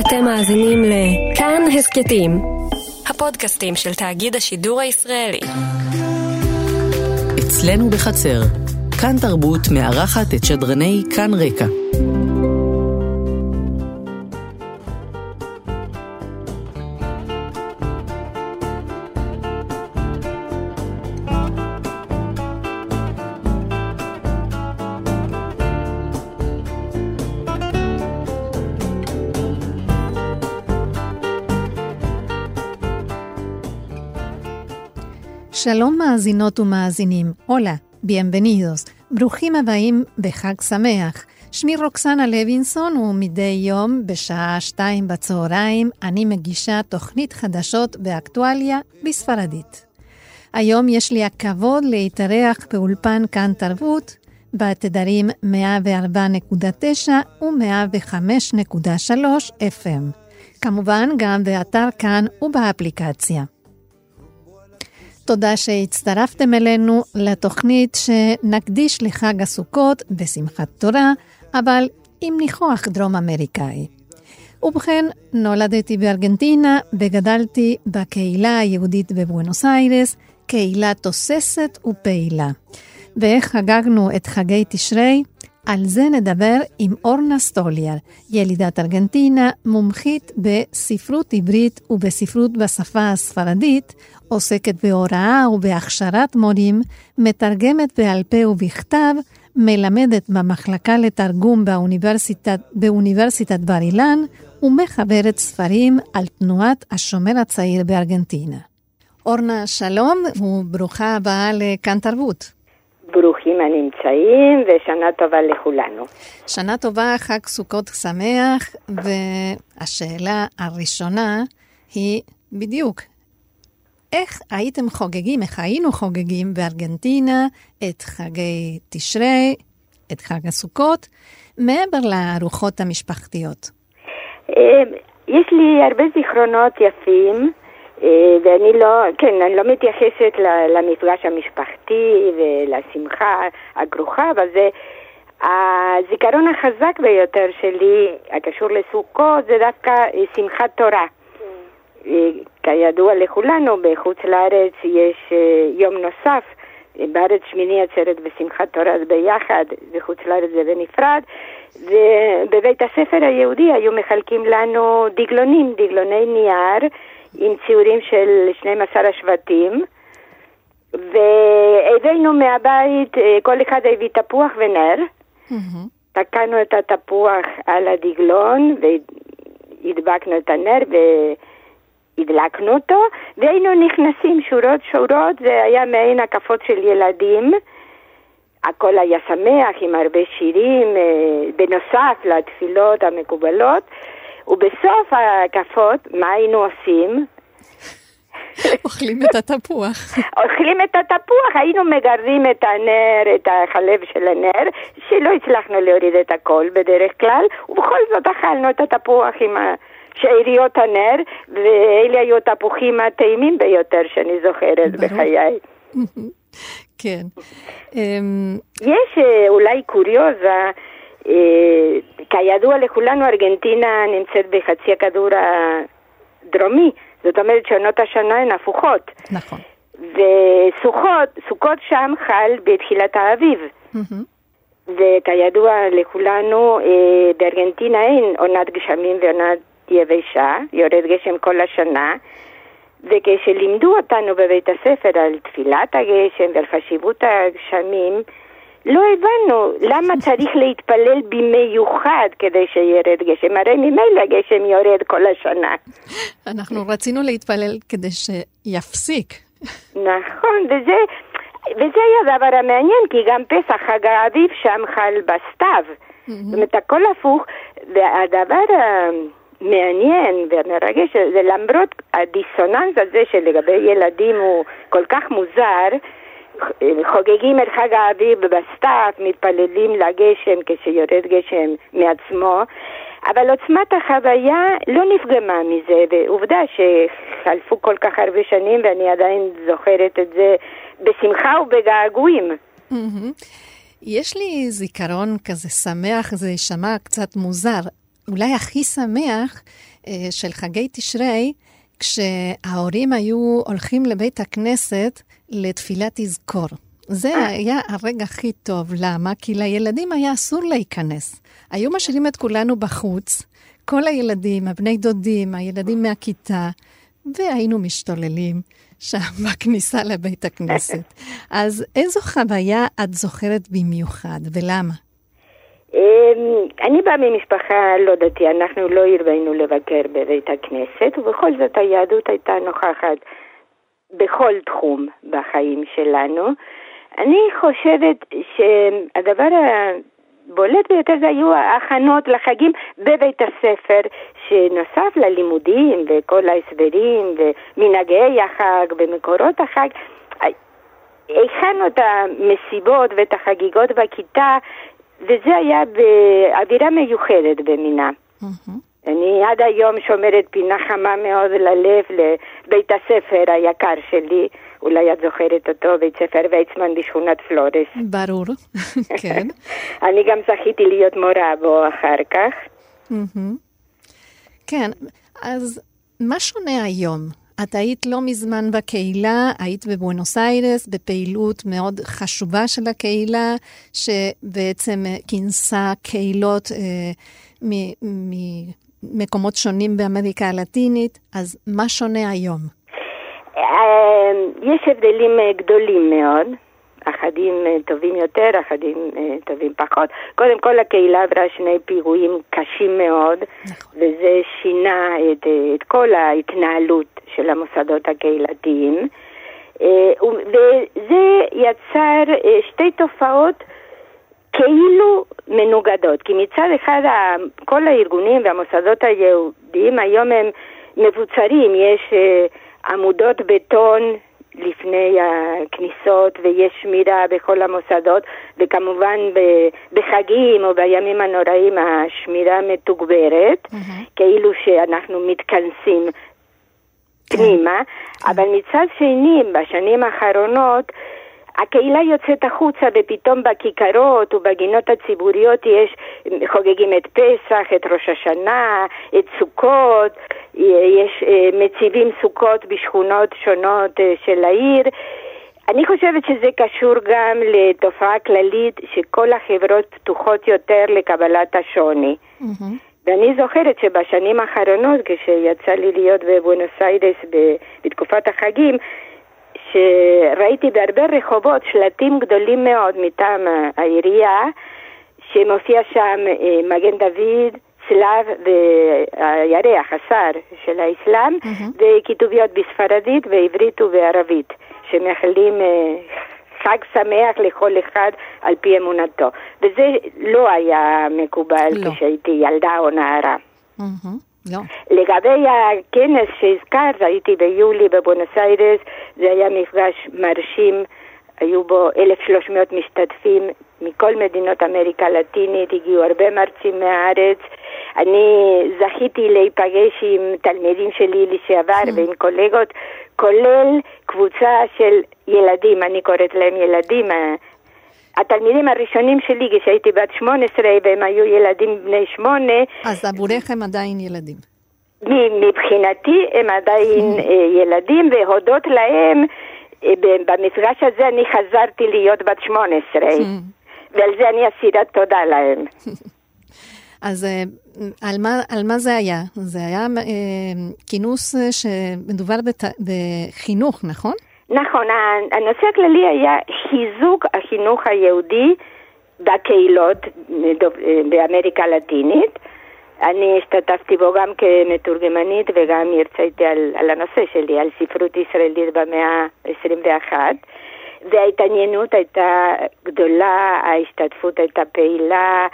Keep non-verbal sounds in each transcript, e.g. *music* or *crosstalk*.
אתם מאזינים לכאן הסכתים, הפודקאסטים של תאגיד השידור הישראלי. אצלנו בחצר, כאן תרבות מארחת את שדרני כאן רקע. שלום מאזינות ומאזינים, הולה, ביenvenidos, ברוכים הבאים בחג שמח. שמי רוקסנה לוינסון, ומדי יום בשעה שתיים בצהריים אני מגישה תוכנית חדשות באקטואליה בספרדית. היום יש לי הכבוד להתארח באולפן כאן תרבות, בתדרים 104.9 ו-105.3 FM. כמובן גם באתר כאן ובאפליקציה. תודה שהצטרפתם אלינו לתוכנית שנקדיש לחג הסוכות בשמחת תורה, אבל עם ניחוח דרום אמריקאי. ובכן, נולדתי בארגנטינה וגדלתי בקהילה היהודית בבואנוס איירס, קהילה תוססת ופעילה. ואיך חגגנו את חגי תשרי? על זה נדבר עם אורנה סטוליאר, ילידת ארגנטינה, מומחית בספרות עברית ובספרות בשפה הספרדית, עוסקת בהוראה ובהכשרת מורים, מתרגמת בעל פה ובכתב, מלמדת במחלקה לתרגום באוניברסיטת, באוניברסיטת בר אילן, ומחברת ספרים על תנועת השומר הצעיר בארגנטינה. אורנה, שלום וברוכה הבאה לכאן תרבות. ברוכים הנמצאים ושנה טובה לכולנו. שנה טובה, חג סוכות שמח, והשאלה הראשונה היא בדיוק, איך הייתם חוגגים, איך היינו חוגגים בארגנטינה את חגי תשרי, את חג הסוכות, מעבר לארוחות המשפחתיות? אה, יש לי הרבה זיכרונות יפים. אה, ואני לא, כן, אני לא מתייחסת למפגש המשפחתי ולשמחה הגרוחה, אבל זה הזיכרון החזק ביותר שלי, הקשור לסוכות, זה דווקא אה, שמחת תורה. אה, כידוע לכולנו, בחוץ לארץ יש יום נוסף, בארץ שמיני עצרת בשמחת תורה ביחד, בחוץ לארץ זה בנפרד, ובבית הספר היהודי היו מחלקים לנו דגלונים, דגלוני נייר. עם ציורים של 12 השבטים, והבאנו מהבית, אה, כל אחד הביא תפוח ונר, mm-hmm. תקענו את התפוח על הדגלון והדבקנו את הנר והדלקנו אותו, והיינו נכנסים שורות שורות, זה היה מעין הקפות של ילדים. הכל היה שמח עם הרבה שירים, אה, בנוסף לתפילות המקובלות. ובסוף ההקפות, מה היינו עושים? *laughs* אוכלים את התפוח. *laughs* אוכלים את התפוח, היינו מגרדים את הנר, את החלב של הנר, שלא הצלחנו להוריד את הכל בדרך כלל, ובכל זאת אכלנו את התפוח עם שאריות הנר, ואלה היו התפוחים הטעימים ביותר שאני זוכרת בחיי. *laughs* כן. אמ, יש אה, אולי קוריוזה. אה, כידוע לכולנו, ארגנטינה נמצאת בחצי הכדור הדרומי, זאת אומרת שעונות השנה הן הפוכות. נכון. וסוכות, סוכות שם חל בתחילת האביב. וכידוע לכולנו, אה, בארגנטינה אין עונת גשמים ועונת יבשה, יורד גשם כל השנה. וכשלימדו אותנו בבית הספר על תפילת הגשם ועל חשיבות הגשמים, לא הבנו למה *laughs* צריך להתפלל במיוחד כדי שירד גשם, הרי ממילא הגשם יורד כל השנה. אנחנו רצינו להתפלל כדי שיפסיק. נכון, וזה, וזה היה הדבר המעניין, כי גם פסח, חג האביב, שם חל בסתיו. זאת אומרת, הכל הפוך, והדבר המעניין והמרגש זה למרות הדיסוננס הזה שלגבי ילדים הוא כל כך מוזר, חוגגים את חג האביב בסתיו, מתפללים לגשם כשיורד גשם מעצמו, אבל עוצמת החוויה לא נפגמה מזה, ועובדה שחלפו כל כך הרבה שנים ואני עדיין זוכרת את זה בשמחה ובגעגועים. יש לי זיכרון כזה שמח, זה יישמע קצת מוזר. אולי הכי שמח אה, של חגי תשרי, כשההורים היו הולכים לבית הכנסת לתפילת תזכור. זה היה הרגע הכי טוב. למה? כי לילדים היה אסור להיכנס. היו משאירים את כולנו בחוץ, כל הילדים, הבני דודים, הילדים מהכיתה, והיינו משתוללים שם *laughs* בכניסה לבית הכנסת. *laughs* אז איזו חוויה את זוכרת במיוחד, ולמה? אמ, אני באה ממשפחה לא דתי, אנחנו לא הרבינו לבקר בבית הכנסת, ובכל זאת היהדות הייתה נוכחת בכל תחום בחיים שלנו. אני חושבת שהדבר הבולט ביותר זה היו ההכנות לחגים בבית הספר, שנוסף ללימודים וכל ההסברים ומנהגי החג ומקורות החג, הכנו את המסיבות ואת החגיגות בכיתה, וזה היה באווירה מיוחדת במינה. Mm-hmm. אני עד היום שומרת פינה חמה מאוד ללב לבית הספר היקר שלי, אולי את זוכרת אותו, בית ספר ויצמן בשכונת פלורס. ברור, *laughs* כן. אני גם זכיתי להיות מורה בו אחר כך. כן, אז מה שונה היום? את היית לא מזמן בקהילה, היית בבואנוס איירס, בפעילות מאוד חשובה של הקהילה, שבעצם כינסה קהילות אה, ממקומות שונים באמריקה הלטינית, אז מה שונה היום? אה, יש הבדלים אה, גדולים מאוד. אחדים אה, טובים יותר, אחדים טובים פחות. קודם כל הקהילה עברה שני פיגועים קשים מאוד, נכון. וזה שינה את, את כל ההתנהלות של המוסדות הקהילתיים. וזה יצר שתי תופעות כאילו מנוגדות, כי מצד אחד כל הארגונים והמוסדות היהודיים היום הם מבוצרים, יש עמודות בטון לפני הכניסות ויש שמירה בכל המוסדות וכמובן בחגים או בימים הנוראים השמירה מתוגברת, mm-hmm. כאילו שאנחנו מתכנסים כן. פנימה. אבל מצד שני בשנים האחרונות הקהילה יוצאת החוצה ופתאום בכיכרות ובגינות הציבוריות יש, חוגגים את פסח, את ראש השנה, את סוכות, יש אה, מציבים סוכות בשכונות שונות אה, של העיר. אני חושבת שזה קשור גם לתופעה כללית שכל החברות פתוחות יותר לקבלת השוני. Mm-hmm. ואני זוכרת שבשנים האחרונות, כשיצא לי להיות בבואנוס איירס בתקופת החגים, שראיתי בהרבה רחובות שלטים גדולים מאוד מטעם העירייה, שמופיע שם אה, מגן דוד, צלב והירח, השר של האסלאם, mm-hmm. וכיתוביות בספרדית, בעברית ובערבית, שמאחלים אה, חג שמח לכל אחד על פי אמונתו. וזה לא היה מקובל לא. כשהייתי ילדה או נערה. Mm-hmm. לא. לגבי הכנס שהזכרת, הייתי ביולי בבונוס איירס, זה היה מפגש מרשים, היו בו 1,300 משתתפים מכל מדינות אמריקה הלטינית, הגיעו הרבה מרצים מהארץ. אני זכיתי להיפגש עם תלמידים שלי לשעבר mm. ועם קולגות, כולל קבוצה של ילדים, אני קוראת להם ילדים, התלמידים הראשונים שלי כשהייתי בת 18 והם היו ילדים בני שמונה. אז עבורך הם עדיין ילדים. מבחינתי הם עדיין *laughs* אה, ילדים והודות להם אה, במפגש הזה אני חזרתי להיות בת 18 *laughs* ועל זה אני אסירת תודה להם. *laughs* אז אה, על מה, על מה זה היה? זה היה כינוס שמדובר בחינוך, נכון? נכון, הנושא הכללי היה חיזוק החינוך היהודי בקהילות באמריקה הלטינית. אני השתתפתי בו גם כמתורגמנית וגם הרציתי על, על הנושא שלי, על ספרות ישראלית במאה ה-21. וההתעניינות הייתה גדולה, ההשתתפות הייתה פעילה,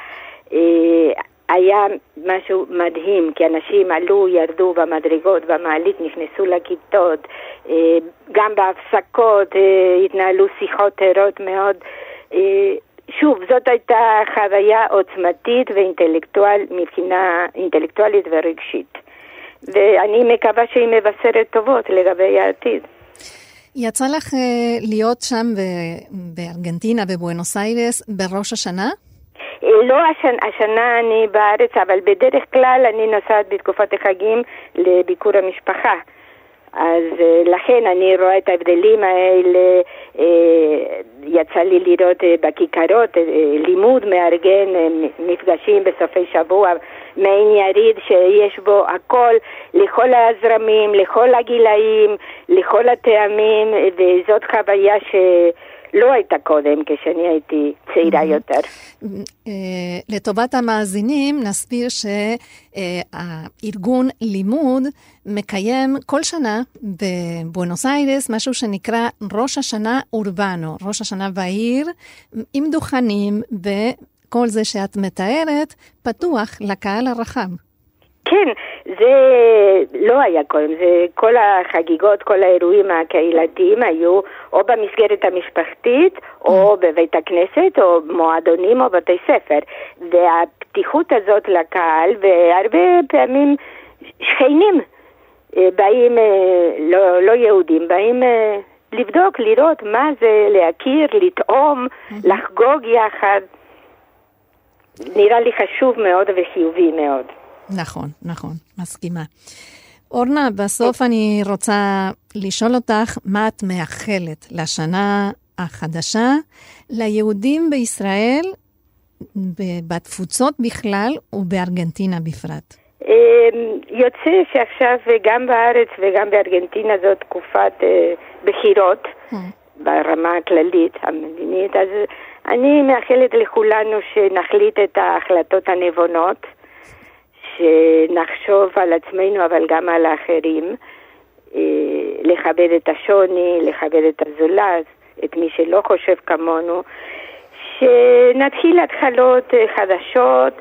אה, היה משהו מדהים, כי אנשים עלו, ירדו במדרגות, במעלית, נכנסו לכיתות, אה, גם בהפסקות אה, התנהלו שיחות ערות מאוד. אה, שוב, זאת הייתה חוויה עוצמתית ואינטלקטואל, מבחינה אינטלקטואלית ורגשית. ואני מקווה שהיא מבשרת טובות לגבי העתיד. יצא לך להיות שם בארגנטינה, בבואנוס איירס, בראש השנה? אה, לא השנה, השנה אני בארץ, אבל בדרך כלל אני נוסעת בתקופת החגים לביקור המשפחה. אז uh, לכן אני רואה את ההבדלים האלה, uh, יצא לי לראות בכיכרות לימוד מארגן מפגשים בסופי שבוע, מעין יריד שיש בו הכל לכל הזרמים, לכל הגילאים, לכל הטעמים, וזאת חוויה ש... לא הייתה קודם, כשאני הייתי צעירה יותר. אה, לטובת המאזינים, נסביר שהארגון לימוד מקיים כל שנה בבואנוס איירס משהו שנקרא ראש השנה אורבנו, ראש השנה בעיר, עם דוכנים וכל זה שאת מתארת, פתוח לקהל הרחב. כן, זה לא היה קודם, זה כל החגיגות, כל האירועים הקהילתיים היו או במסגרת המשפחתית, או mm. בבית הכנסת, או מועדונים, או בתי ספר. והפתיחות הזאת לקהל, והרבה פעמים שכנים אה, באים, אה, לא, לא יהודים, באים אה, לבדוק, לראות מה זה, להכיר, לטעום, mm-hmm. לחגוג יחד. נראה לי חשוב מאוד וחיובי מאוד. נכון, נכון, מסכימה. אורנה, בסוף אני רוצה לשאול אותך, מה את מאחלת לשנה החדשה ליהודים בישראל, בתפוצות בכלל ובארגנטינה בפרט? אמ, יוצא שעכשיו גם בארץ וגם בארגנטינה זאת תקופת אה, בחירות mm. ברמה הכללית המדינית, אז אני מאחלת לכולנו שנחליט את ההחלטות הנבונות. שנחשוב על עצמנו אבל גם על האחרים, אה, לכבד את השוני, לכבד את הזולז, את מי שלא חושב כמונו, שנתחיל התחלות אה, חדשות,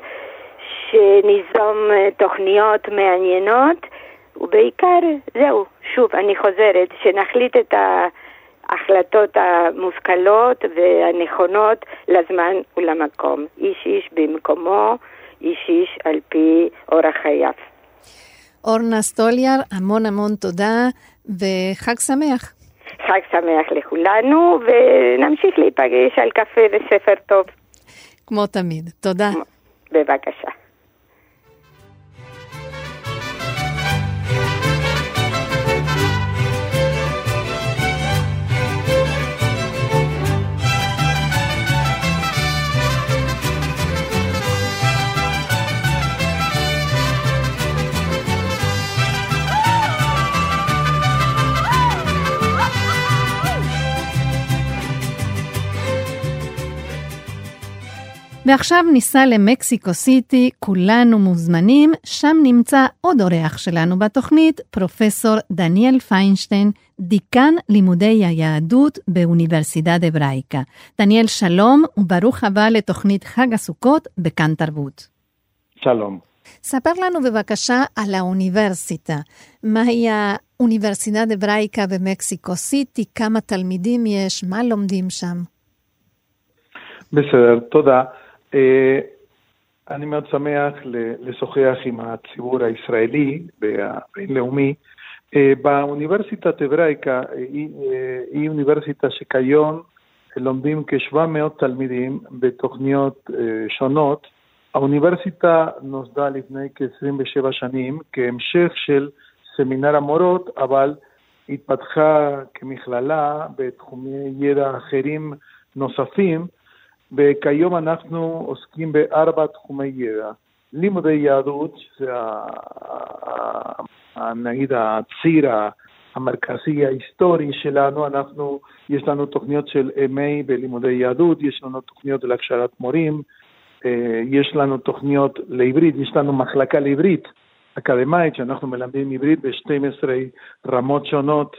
שניזום אה, תוכניות מעניינות, ובעיקר, זהו, שוב, אני חוזרת, שנחליט את ההחלטות המושכלות והנכונות לזמן ולמקום. איש איש במקומו. איש איש על פי אורח חייו. אורנה סטוליאר, המון המון תודה וחג שמח. חג שמח לכולנו, ונמשיך להיפגש על קפה וספר טוב. כמו תמיד. תודה. בבקשה. ועכשיו ניסע למקסיקו סיטי, כולנו מוזמנים, שם נמצא עוד אורח שלנו בתוכנית, פרופסור דניאל פיינשטיין, דיקן לימודי היהדות באוניברסיטת אבראיקה. דניאל, שלום וברוך הבא לתוכנית חג הסוכות בכאן תרבות. שלום. ספר לנו בבקשה על האוניברסיטה. מהי האוניברסיטת אבראיקה במקסיקו סיטי? כמה תלמידים יש? מה לומדים שם? בסדר, תודה. אה, אני מאוד שמח לשוחח עם הציבור הישראלי והבינלאומי. אה, באוניברסיטת אברייקה אה, היא אוניברסיטה שכיום לומדים כ-700 תלמידים בתוכניות שונות. האוניברסיטה נוסדה לפני כ-27 שנים כהמשך של סמינר המורות, אבל התפתחה כמכללה בתחומי ידע אחרים נוספים. וכיום אנחנו עוסקים בארבע תחומי ידע. לימודי יהדות, זה נגיד הציר המרכזי ההיסטורי שלנו, אנחנו, יש לנו תוכניות של MA בלימודי יהדות, יש לנו תוכניות להכשרת מורים, אה, יש לנו תוכניות לעברית, יש לנו מחלקה לעברית אקדמית, שאנחנו מלמדים עברית ב-12 רמות שונות,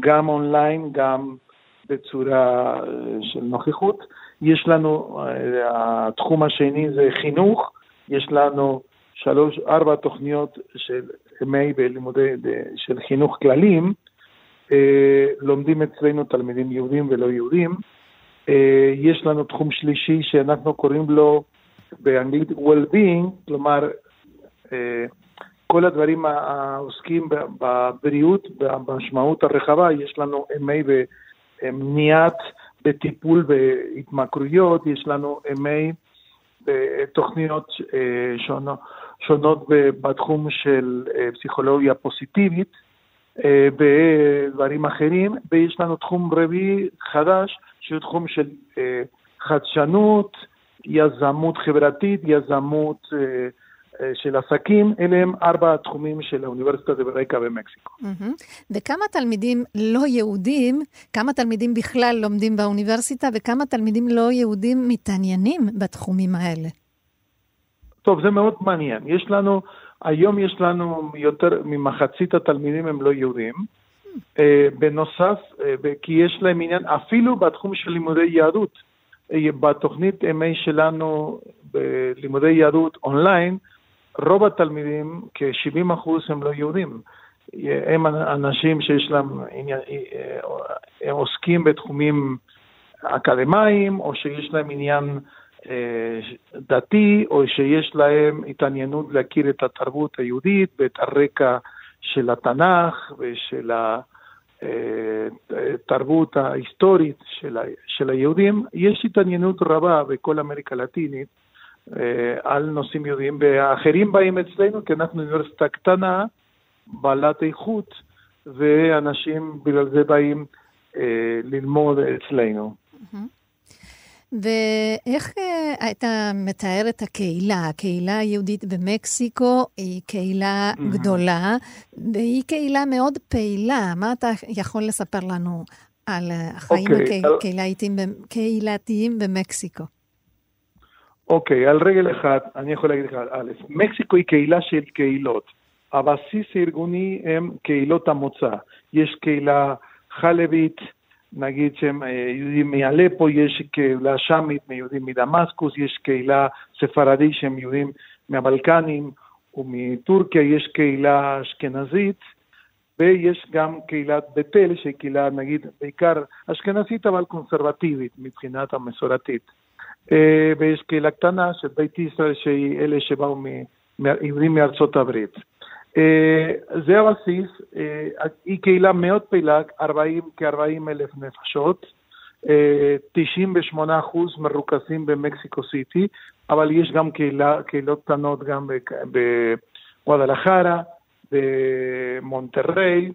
גם אונליין, גם בצורה אה, של נוכחות. יש לנו, אה, התחום השני זה חינוך, יש לנו שלוש, ארבע תוכניות של MA בלימודי, של חינוך כללים, אה, לומדים אצלנו תלמידים יהודים ולא יהודים. אה, יש לנו תחום שלישי שאנחנו קוראים לו באנגלית well-being, כלומר, כל הדברים העוסקים בבריאות, במשמעות הרחבה, יש לנו MA במניעת בטיפול בהתמכרויות, יש לנו MA בתוכניות שונות, שונות בתחום של פסיכולוגיה פוזיטיבית, בדברים אחרים, ויש לנו תחום רביעי חדש, שהוא תחום של חדשנות, יזמות חברתית, יזמות של עסקים, אלה הם ארבע התחומים של האוניברסיטה דה ברקה במקסיקו. וכמה תלמידים לא יהודים, כמה תלמידים בכלל לומדים באוניברסיטה, וכמה תלמידים לא יהודים מתעניינים בתחומים האלה? טוב, זה מאוד מעניין. יש לנו, היום יש לנו יותר ממחצית התלמידים הם לא יהודים. Uh, בנוסף, uh, כי יש להם עניין, אפילו בתחום של לימודי יהדות, בתוכנית MA שלנו בלימודי יהדות אונליין, רוב התלמידים, כ-70 אחוז הם לא יהודים. הם אנשים שיש להם, הם עוסקים בתחומים אקדמיים, או שיש להם עניין אה, דתי, או שיש להם התעניינות להכיר את התרבות היהודית ואת הרקע של התנ"ך ושל התרבות אה, ההיסטורית של, היהודים. יש התעניינות רבה בכל אמריקה הלטינית אה, על נושאים יהודיים, והאחרים באים אצלנו כי אנחנו אוניברסיטה קטנה, בעלת איכות, ואנשים בגלל זה באים אה, ללמוד אצלנו. ואיך אה, אתה מתאר את הקהילה? הקהילה היהודית במקסיקו היא קהילה גדולה, והיא קהילה מאוד פעילה. מה אתה יכול לספר לנו על החיים okay, הקהילתיים במקסיקו? אוקיי, על רגל אחד, אני יכול להגיד לך, א', מקסיקו היא קהילה של קהילות. הבסיס הארגוני הם קהילות המוצא. יש קהילה חלבית, נגיד שהם אה, יהודים מאלפו, יש קהילה שמית מיהודים מדמאסקוס, יש קהילה ספרדית שהם יהודים מהבלקנים ומטורקיה, יש קהילה אשכנזית, ויש גם קהילת בית אל, שהיא קהילה נגיד בעיקר אשכנזית אבל קונסרבטיבית מבחינת המסורתית. אה, ויש קהילה קטנה של בית ישראל, שהיא אלה שבאו מעברים מארצות הברית. אה, זה הבסיס, אה, היא קהילה מאוד פעילה, כ-40 אלף נפשות, 98 אחוז מרוכזים במקסיקו סיטי, אבל יש גם קהילה, קהילות קטנות גם בגואדלחרה, במונטריי,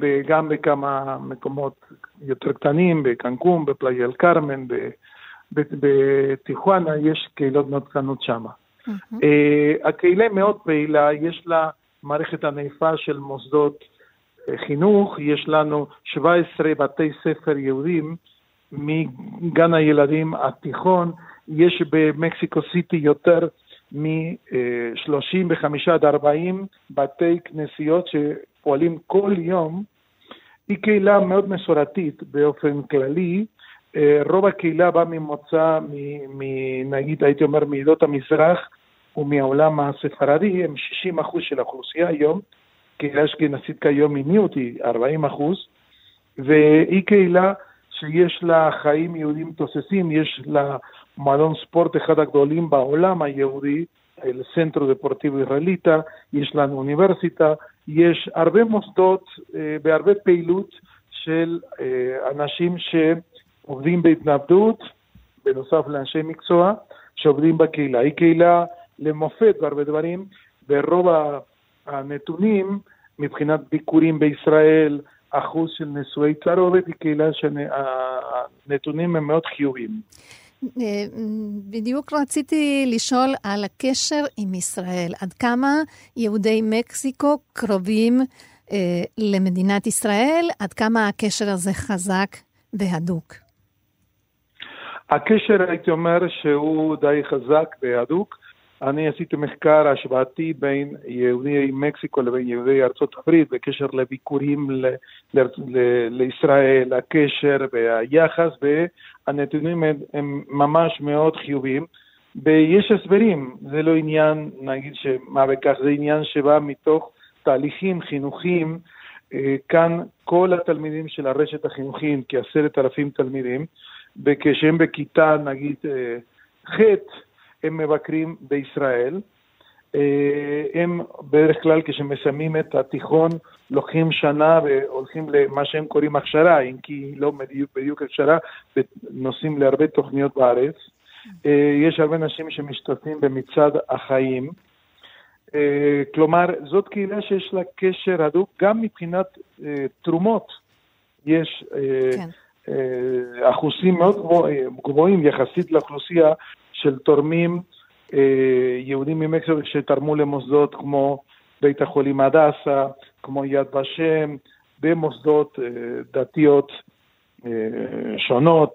וגם בכמה מקומות יותר קטנים, בקנקום, בפלאי אל קרמן, בטיחואנה יש קהילות מאוד קטנות שם. Mm-hmm. הקהילה מאוד פעילה, יש לה מערכת ענפה של מוסדות uh, חינוך, יש לנו 17 בתי ספר יהודים מגן הילדים התיכון, יש במקסיקו סיטי יותר מ-35 עד 40 בתי כנסיות שפועלים כל יום. היא קהילה מאוד מסורתית באופן כללי, אה, רוב הקהילה באה ממוצא, נגיד, הייתי אומר, מעדות המזרח ומהעולם הספרדי, הם 60 אחוז של האוכלוסייה היום, קהילה אשכנזית כיום היא מיעוט, היא 40 אחוז, והיא קהילה שיש לה חיים יהודים תוססים, יש לה מועדון ספורט אחד הגדולים בעולם היהודי, אל סנטרו דפורטיבו ישראליטה, יש לנו אוניברסיטה, יש הרבה מוסדות אה, והרבה פעילות של אה, אנשים ש... עובדים בהתנגדות, בנוסף לאנשי מקצוע שעובדים בקהילה. היא קהילה למופת בהרבה דברים, ורוב הנתונים מבחינת ביקורים בישראל, אחוז של נשואי תערובת היא קהילה שהנתונים הם מאוד חיוביים. אה, בדיוק רציתי לשאול על הקשר עם ישראל. עד כמה יהודי מקסיקו קרובים אה, למדינת ישראל? עד כמה הקשר הזה חזק והדוק? הקשר, הייתי אומר, שהוא די חזק והדוק. אני עשיתי מחקר השוואתי בין יהודי מקסיקו לבין יהודי ארצות הברית בקשר לביקורים ל- ל- ל- לישראל, הקשר והיחס, והנתונים הם, הם ממש מאוד חיוביים. ויש הסברים, זה לא עניין, נגיד שמה וכך, זה עניין שבא מתוך תהליכים חינוכיים. אה, כאן כל התלמידים של הרשת החינוכיים, כעשרת אלפים תלמידים, כשהם בכיתה, נגיד, אה, ח', הם מבקרים בישראל. אה, הם בדרך כלל כשמסיימים את התיכון לוקחים שנה והולכים למה שהם קוראים הכשרה, אם כי לא בדיוק, בדיוק הכשרה, ונוסעים להרבה תוכניות בארץ. יש הרבה אנשים שמשתתפים במצעד החיים. כלומר, זאת קהילה שיש לה קשר הדוק גם מבחינת תרומות. יש כן. אחוזים מאוד גבוהים יחסית לאוכלוסייה של תורמים יהודים ממקסיקו שתרמו למוסדות כמו בית החולים הדסה, כמו יד ושם, במוסדות דתיות שונות.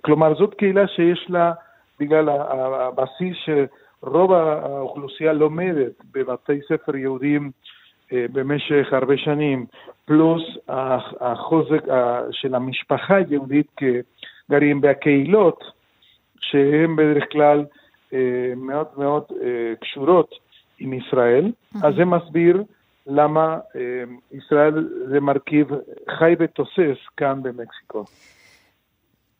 כלומר, זאת קהילה שיש לה, בגלל הבסיס שרוב האוכלוסייה לומדת בבתי ספר יהודיים במשך הרבה שנים, פלוס החוזק של המשפחה היהודית כגרים בקהילות, שהן בדרך כלל מאוד מאוד קשורות עם ישראל, אז זה מסביר למה ישראל זה מרכיב חי ותוסס כאן במקסיקו.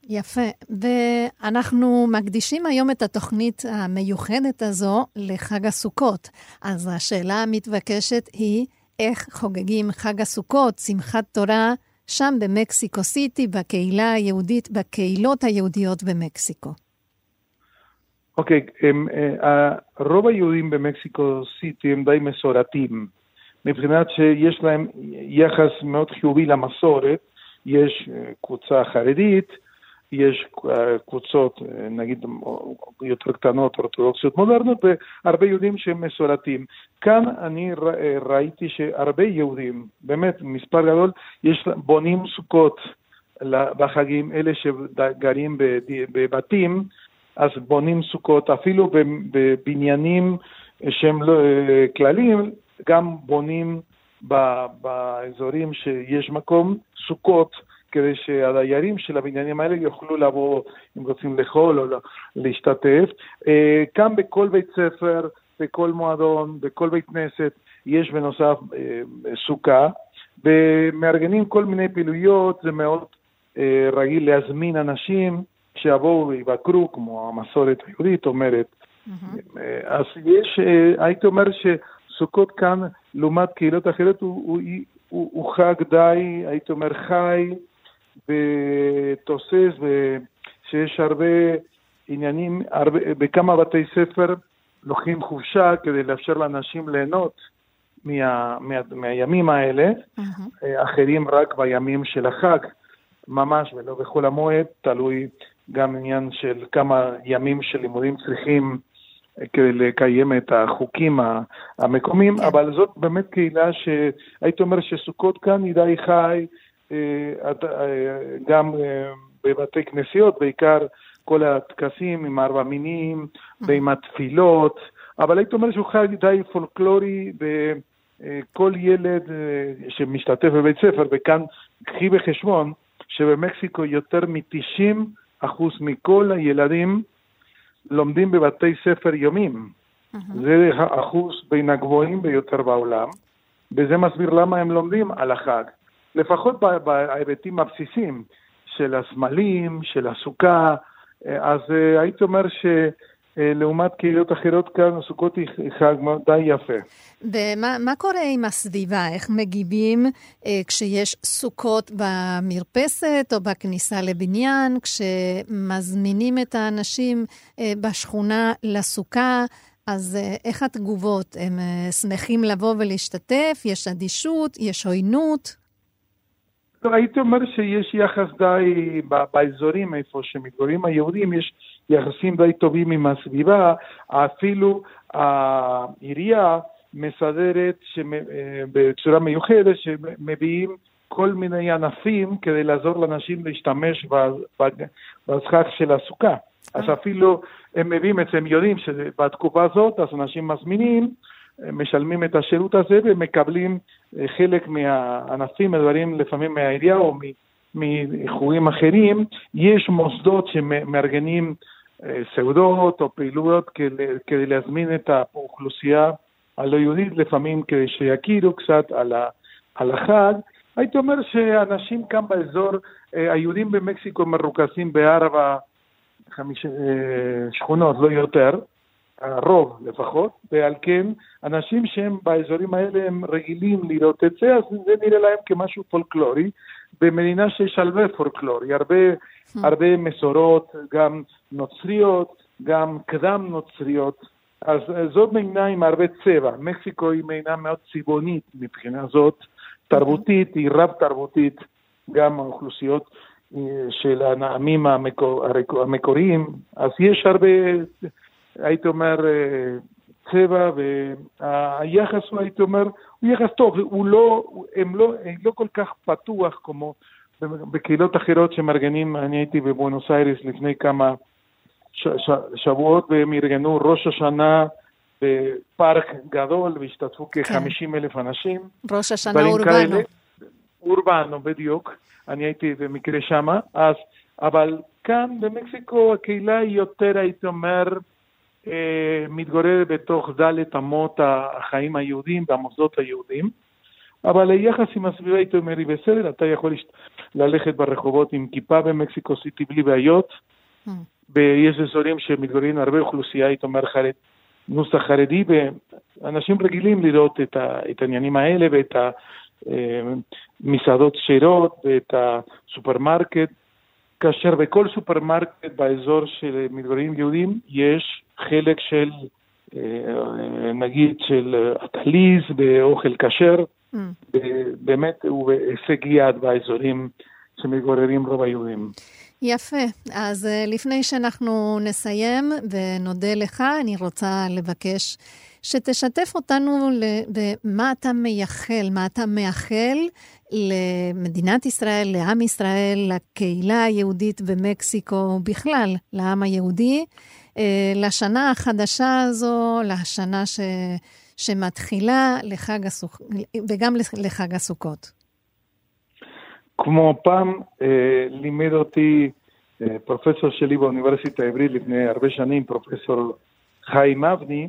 יפה, ואנחנו מקדישים היום את התוכנית המיוחדת הזו לחג הסוכות. אז השאלה המתבקשת היא, איך חוגגים חג הסוכות, שמחת תורה, שם במקסיקו סיטי, בקהילה היהודית, בקהילות היהודיות במקסיקו? אוקיי, okay, אה, רוב היהודים במקסיקו סיטי הם די מסורתיים, מבחינת שיש להם יחס מאוד חיובי למסורת, יש אה, קבוצה חרדית, יש אה, קבוצות, אה, נגיד, יותר קטנות, אורתודוקסיות מודרניות, והרבה יהודים שהם מסורתיים. כאן אני אה, ראיתי שהרבה יהודים, באמת, מספר גדול, יש, בונים סוכות בחגים, אלה שגרים בבתים, אז בונים סוכות, אפילו בבניינים שהם לא כלליים, גם בונים באזורים שיש מקום סוכות. כדי שהדיירים של הבניינים האלה יוכלו לבוא, אם רוצים לאכול או להשתתף. אה, גם בכל בית ספר, בכל מועדון, בכל בית כנסת, יש בנוסף אה, סוכה, ומארגנים כל מיני פעילויות, זה מאוד אה, רגיל להזמין אנשים שיבואו ויבקרו, כמו המסורת היהודית אומרת. Mm-hmm. אז יש, הייתי אומר שסוכות כאן, לעומת קהילות אחרות, הוא, הוא, הוא, הוא חג די, הייתי אומר, חי, ותוסס, ושיש הרבה עניינים, הרבה, בכמה בתי ספר לוקחים חופשה כדי לאפשר לאנשים ליהנות מה, מה, מהימים האלה, mm-hmm. אחרים רק בימים של החג, ממש, ולא בחול המועד, תלוי גם עניין של כמה ימים של לימודים צריכים כדי לקיים את החוקים המקומיים, כן. אבל זאת באמת קהילה שהייתי אומר שסוכות כאן היא די חי, אה, אה, גם אה, בבתי כנסיות, בעיקר כל הטקסים עם ארבע מינים ועם התפילות, אבל הייתי אומר שהוא חי די פולקלורי וכל ילד שמשתתף בבית ספר, וכאן קחי בחשבון שבמקסיקו יותר מ-90 אחוז מכל הילדים לומדים בבתי ספר יומים. Mm-hmm. זה האחוז בין הגבוהים ביותר בעולם, וזה מסביר למה הם לומדים על החג. לפחות בהיבטים הבסיסיים של הסמלים, של הסוכה, אז אה, הייתי אומר ש... לעומת קהילות אחרות כאן, הסוכות היא חג די יפה. ומה קורה עם הסביבה? איך מגיבים אה, כשיש סוכות במרפסת או בכניסה לבניין, כשמזמינים את האנשים אה, בשכונה לסוכה? אז אה, איך התגובות? הם אה, שמחים לבוא ולהשתתף? יש אדישות? יש עוינות? הייתי אומר שיש יחס די, באזורים איפה שמתגוררים היהודים, יש יחסים די טובים עם הסביבה, אפילו העירייה מסדרת אה, בצורה מיוחדת שמביאים כל מיני ענפים כדי לעזור לאנשים להשתמש בסכך של הסוכה. אז אפילו הם מביאים את זה, הם יודעים שבתקופה הזאת, אז אנשים מזמינים, משלמים את השירות הזה ומקבלים אה, חלק מהענפים, הדברים לפעמים מהעירייה או מאיחורים אחרים. יש מוסדות שמארגנים אה, סעודות או פעילויות כדי, להזמין את האוכלוסייה הלא יהודית, לפעמים כדי שיכירו קצת על, ה, על החג. הייתי אומר שאנשים כאן באזור, אה, היהודים במקסיקו מרוכזים בארבע, חמיש שכונות, לא יותר. הרוב לפחות, ועל כן אנשים שהם באזורים האלה הם רגילים לראות את זה, אז זה נראה להם כמשהו פולקלורי, במדינה שיש הרבה פולקלורי, הרבה, hmm. הרבה מסורות, גם נוצריות, גם קדם נוצריות, אז זאת מדינה עם הרבה צבע. מקסיקו היא מדינה מאוד צבעונית מבחינה זאת, תרבותית, היא רב תרבותית, גם האוכלוסיות אה, של העמים המקור, המקוריים, אז יש הרבה, הייתי אומר, אה, צבע, והיחס הוא, הייתי אומר, הוא יחס טוב, הוא לא, הם לא, הם לא כל כך פתוח כמו בקהילות אחרות שמארגנים, אני הייתי בבואנוס איירס לפני כמה ש, ש, שבועות והם ארגנו ראש השנה בפארק גדול והשתתפו כן. כ-50 אלף אנשים. ראש השנה אורבנו. אורבנו, בדיוק. אני הייתי במקרה שמה, אז, אבל כאן במקסיקו הקהילה היא יותר, הייתי אומר, מתגוררת בתוך דלת אמות החיים היהודיים והמוסדות היהודיים. אבל היחס עם הסביבה, הייתי אומר, היא בסדר, אתה יכול ללכת ברחובות עם כיפה במקסיקו סיטי בלי בעיות. Mm. ויש אזורים שמתגוררים הרבה אוכלוסייה, הייתי אומר, חרד, נוסח חרדי, ואנשים רגילים לראות את, ה, את העניינים האלה ואת המסעדות כשרות ואת הסופרמרקט, כאשר בכל סופרמרקט באזור של מתגוררים יהודים יש חלק של, אה, נגיד, של אטליז באוכל כשר, mm. באמת הוא בהישג יד באזורים שמתגוררים רוב היהודים. יפה. אז אה, לפני שאנחנו נסיים ונודה לך, אני רוצה לבקש שתשתף אותנו במה אתה מייחל, מה אתה מאחל למדינת ישראל, לעם ישראל, לקהילה היהודית במקסיקו, בכלל, לעם היהודי, אה, לשנה החדשה הזו, לשנה ש... שמתחילה לחג הסוכ... וגם לחג הסוכות. כמו פעם, אה, לימד אותי אה, פרופסור שלי באוניברסיטה העברית לפני הרבה שנים, פרופסור חיים אבני,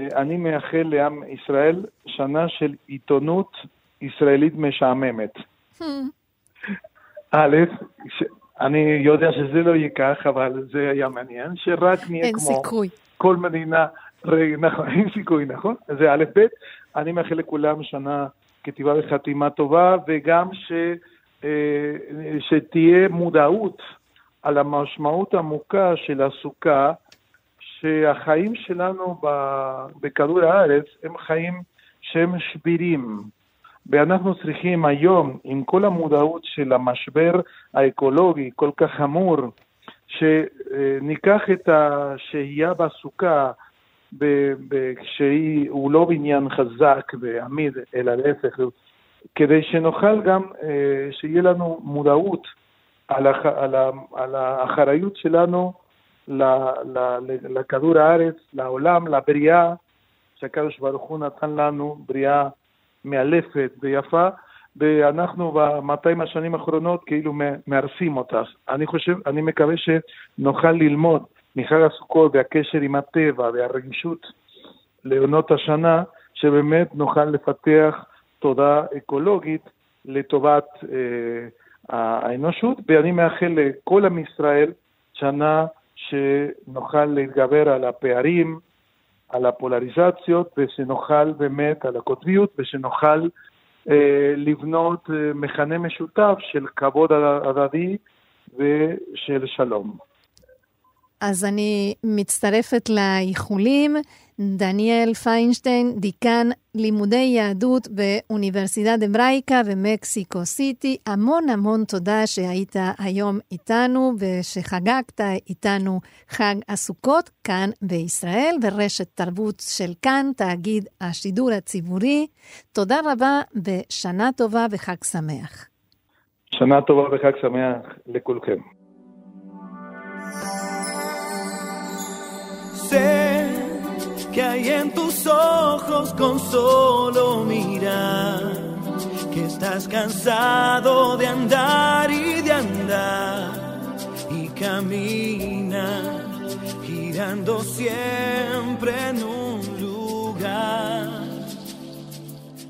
אני מאחל לעם ישראל שנה של עיתונות ישראלית משעממת. א', אני יודע שזה לא יהיה כך, אבל זה היה מעניין, שרק נהיה כמו סיכוי. כל מדינה, נכון, אין סיכוי, נכון? זה א', ב', אני מאחל לכולם שנה כתיבה וחתימה טובה, וגם ש... אה, שתהיה מודעות על המשמעות העמוקה של הסוכה, שהחיים שלנו בכדור הארץ הם חיים שהם שבירים. ואנחנו צריכים היום, עם כל המודעות של המשבר האקולוגי כל כך חמור, שניקח את השהייה בסוכה, כשהוא לא בניין חזק ועמיד, אלא להפך, כדי שנוכל גם, אה, שיהיה לנו מודעות על, הח, על, ה, על האחריות שלנו לכדור הארץ, לעולם, לבריאה, שהקדוש ברוך הוא נתן לנו בריאה מאלפת ויפה, ואנחנו ב-200 השנים האחרונות כאילו מארסים אותה. אני חושב, אני מקווה שנוכל ללמוד מחג הסוכות והקשר עם הטבע והרגישות לעונות השנה, שבאמת נוכל לפתח תודעה אקולוגית לטובת אה, האנושות, ואני מאחל לכל עם ישראל שנה שנוכל להתגבר על הפערים, על הפולריזציות, ושנוכל באמת, על הקוטביות, ושנוכל אה, לבנות אה, מכנה משותף של כבוד הדדי ושל שלום. אז אני מצטרפת לאיחולים. דניאל פיינשטיין, דיקן לימודי יהדות באוניברסיטת אמרייקה ומקסיקו סיטי, המון המון תודה שהיית היום איתנו ושחגגת איתנו חג הסוכות כאן בישראל, ורשת תרבות של כאן, תאגיד השידור הציבורי. תודה רבה ושנה טובה וחג שמח. שנה טובה וחג שמח לכולכם. Que hay en tus ojos con solo mirar, que estás cansado de andar y de andar y camina girando siempre en un lugar.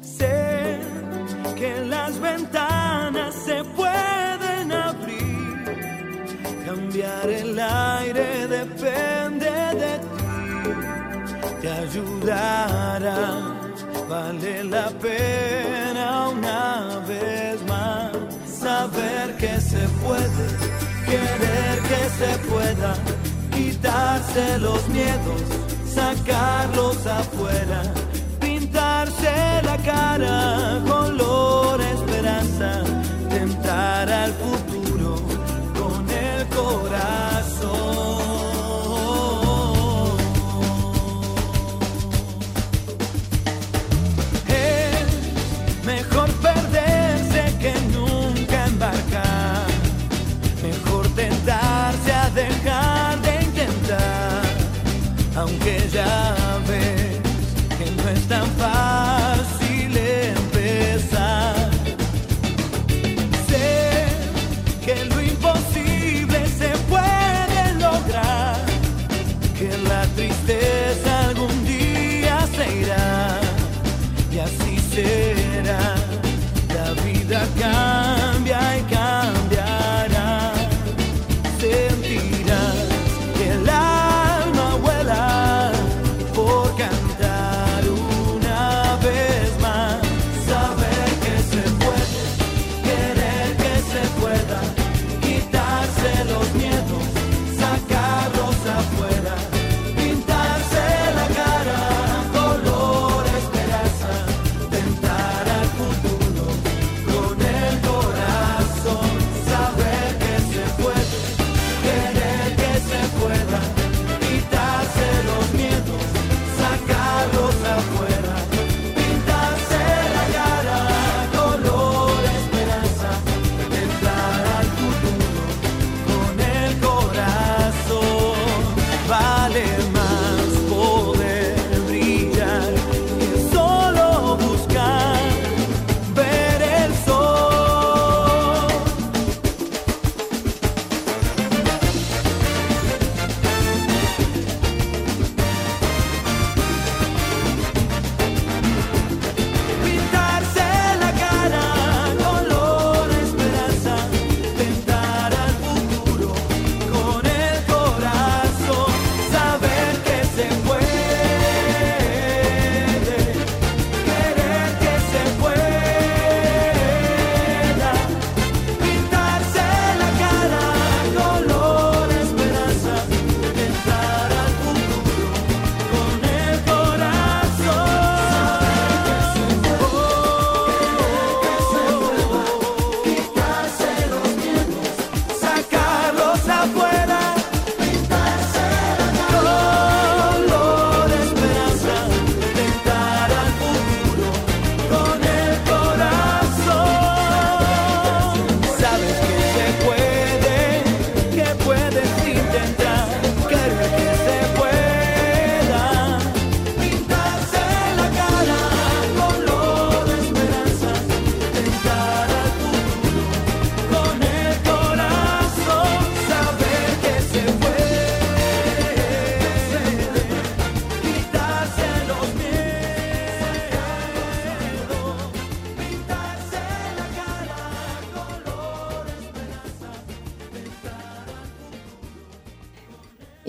Sé que las ventanas se pueden abrir, cambiar el aire depende de ti ayudarás. Vale la pena una vez más saber que se puede, querer que se pueda, quitarse los miedos, sacarlos afuera, pintarse la cara, color esperanza, tentar al futuro con el corazón.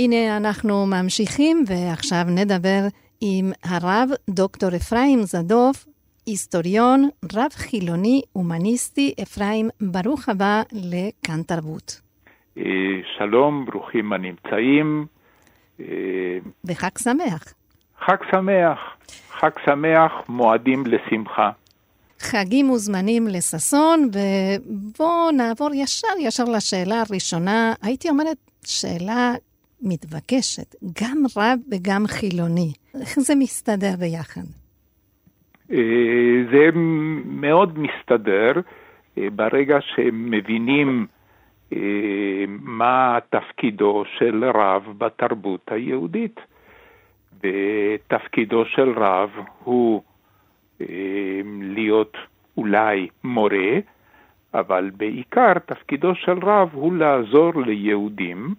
הנה אנחנו ממשיכים, ועכשיו נדבר עם הרב דוקטור אפרים זדוף, היסטוריון, רב חילוני, הומניסטי. אפרים, ברוך הבא לכאן תרבות. אה, שלום, ברוכים הנמצאים. אה, וחג שמח. חג שמח, חג שמח, מועדים לשמחה. חגים וזמנים לששון, ובואו נעבור ישר ישר לשאלה הראשונה. הייתי אומרת, שאלה מתבקשת, גם רב וגם חילוני. איך זה מסתדר ביחד? אה, זה מאוד מסתדר אה, ברגע שמבינים אה, מה תפקידו של רב בתרבות היהודית. ותפקידו של רב הוא להיות אולי מורה, אבל בעיקר תפקידו של רב הוא לעזור ליהודים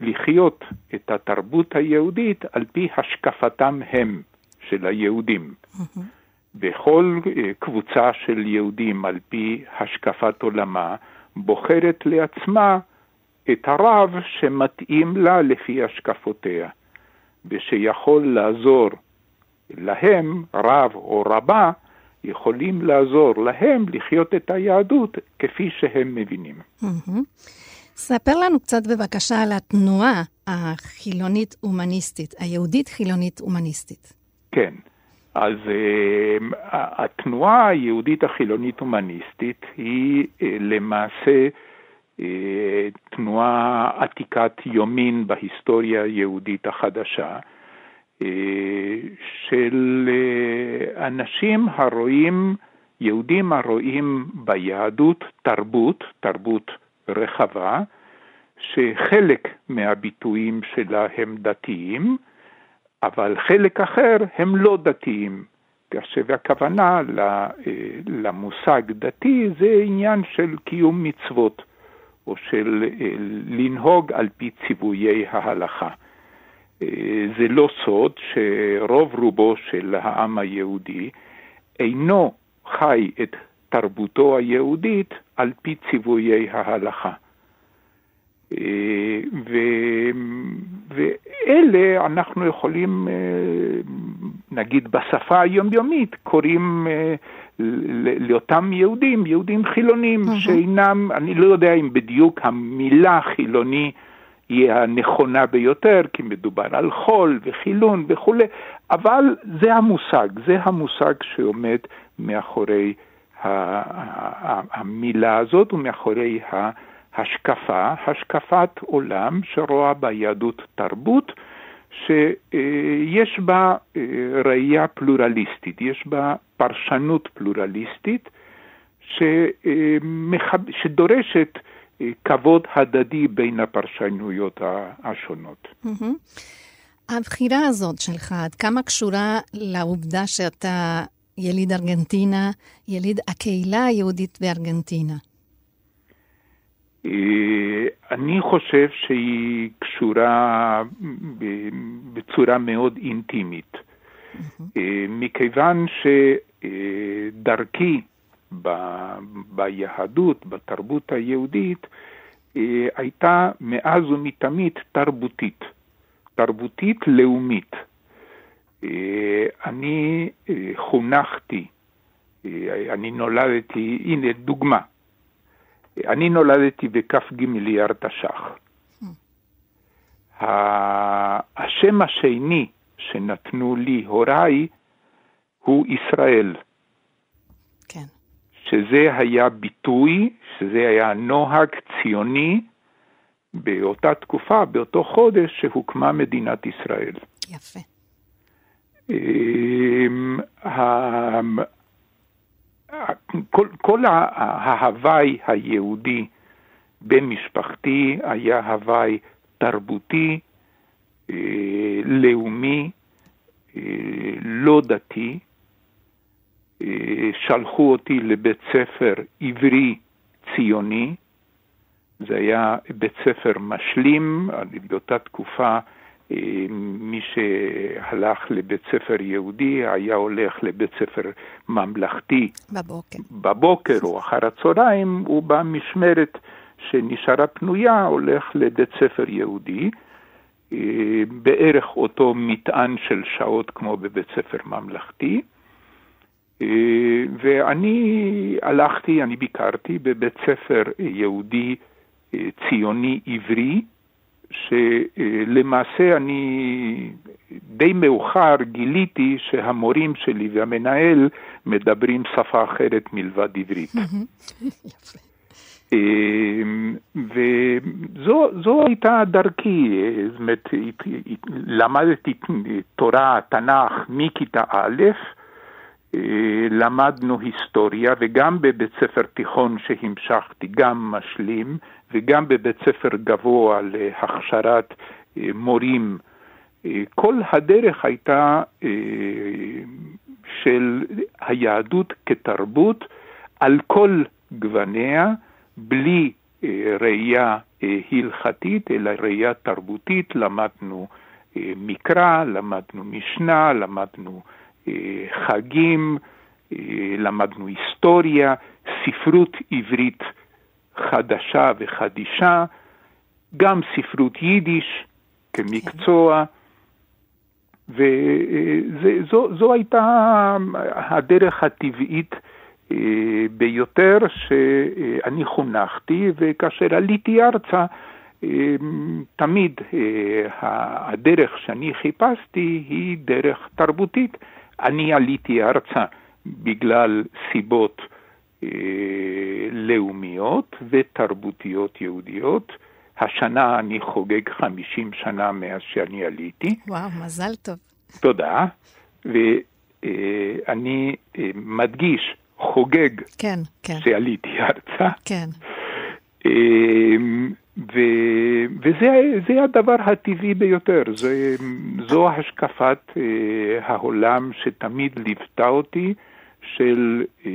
לחיות את התרבות היהודית על פי השקפתם הם של היהודים. וכל אה, קבוצה של יהודים על פי השקפת עולמה בוחרת לעצמה את הרב שמתאים לה לפי השקפותיה, ושיכול לעזור להם, רב או רבה, יכולים לעזור להם לחיות את היהדות כפי שהם מבינים. מהמם. ספר לנו קצת בבקשה על התנועה החילונית-הומניסטית, היהודית-חילונית-הומניסטית. כן, אז אה, התנועה היהודית החילונית-הומניסטית היא אה, למעשה אה, תנועה עתיקת יומין בהיסטוריה היהודית החדשה, אה, של אה, אנשים הרואים, יהודים הרואים ביהדות תרבות, תרבות רחבה, שחלק מהביטויים שלה הם דתיים, אבל חלק אחר הם לא דתיים. כאשר הכוונה אה, למושג דתי זה עניין של קיום מצוות, או של אה, לנהוג על פי ציוויי ההלכה. אה, זה לא סוד שרוב רובו של העם היהודי אינו חי את תרבותו היהודית על פי ציוויי ההלכה. אה, ו... ואלה אנחנו יכולים, אה, נגיד בשפה היומיומית, קוראים אה, לאותם יהודים, יהודים חילונים, מהמם. שאינם, אני לא יודע אם בדיוק המילה חילוני היא הנכונה ביותר, כי מדובר על חול וחילון וכולי, אבל זה המושג, זה המושג שעומד מאחורי המילה הזאת ומאחורי ההשקפה, השקפת עולם שרואה ביהדות תרבות, שיש בה אה, ראייה פלורליסטית, יש בה פרשנות פלורליסטית שמחב- שדורשת אה, כבוד הדדי בין הפרשנויות השונות. הבחירה הזאת שלך, עד כמה קשורה לעובדה שאתה יליד ארגנטינה, יליד הקהילה היהודית בארגנטינה? אה, אני חושב שהיא קשורה בצורה מאוד אינטימית, אה, מכיוון שדרכי ביהדות, בתרבות היהודית, אה, הייתה מאז ומתמיד תרבותית, תרבותית לאומית. אה, אני אה, חונכתי, אה, אני נולדתי, הנה דוגמה, אני נולדתי בכ"ג אייר תש"ח. ה- השם השני שנתנו לי הוריי הוא ישראל, כן. שזה היה ביטוי, שזה היה נוהג ציוני באותה תקופה, באותו חודש שהוקמה מדינת ישראל. יפה. אמ, כל, כל ההוואי היהודי במשפחתי היה הוואי תרבותי, אה, לאומי, אה, לא דתי. אה, שלחו אותי לבית ספר עברי ציוני, זה היה בית ספר משלים, באותה תקופה מי שהלך לבית ספר יהודי היה הולך לבית ספר ממלכתי בבוקר. בבוקר או אחר הצהריים, ובמשמרת שנשארה פנויה הולך לבית ספר יהודי, אה, בערך אותו מטען של שעות כמו בבית ספר ממלכתי. אה, ואני הלכתי, אני ביקרתי בבית ספר יהודי אה, ציוני עברי, שלמעשה אני די מאוחר גיליתי שהמורים שלי והמנהל מדברים שפה אחרת מלבד עברית. יפה. אמ, וזו הייתה דרכי, אה, זאת אומרת, למדתי תורה, תנ"ך מכיתה א', אה, למדנו היסטוריה וגם בבית ספר תיכון שהמשכתי, גם משלים, וגם בבית ספר גבוה להכשרת אה, מורים. אה, כל הדרך הייתה אה, של היהדות כתרבות על כל גווניה, בלי ראייה הלכתית, אלא ראייה תרבותית. למדנו מקרא, למדנו משנה, למדנו חגים, אה, למדנו היסטוריה, ספרות עברית חדשה וחדישה, גם ספרות יידיש כמקצוע, וזו הייתה הדרך הטבעית אה, ביותר שאני חונכתי, וכאשר עליתי ארצה, אה, תמיד אה, הדרך שאני חיפשתי היא דרך תרבותית. אני עליתי ארצה בגלל סיבות לאומיות ותרבותיות יהודיות. השנה אני חוגג 50 שנה מאז שאני עליתי. וואו, מזל טוב. תודה. ואני מדגיש, חוגג כן, כן, שעליתי ארצה. כן. ו, וזה זה הדבר הטבעי ביותר, זה, זו השקפת אה, העולם שתמיד ליוותה אותי, של אה,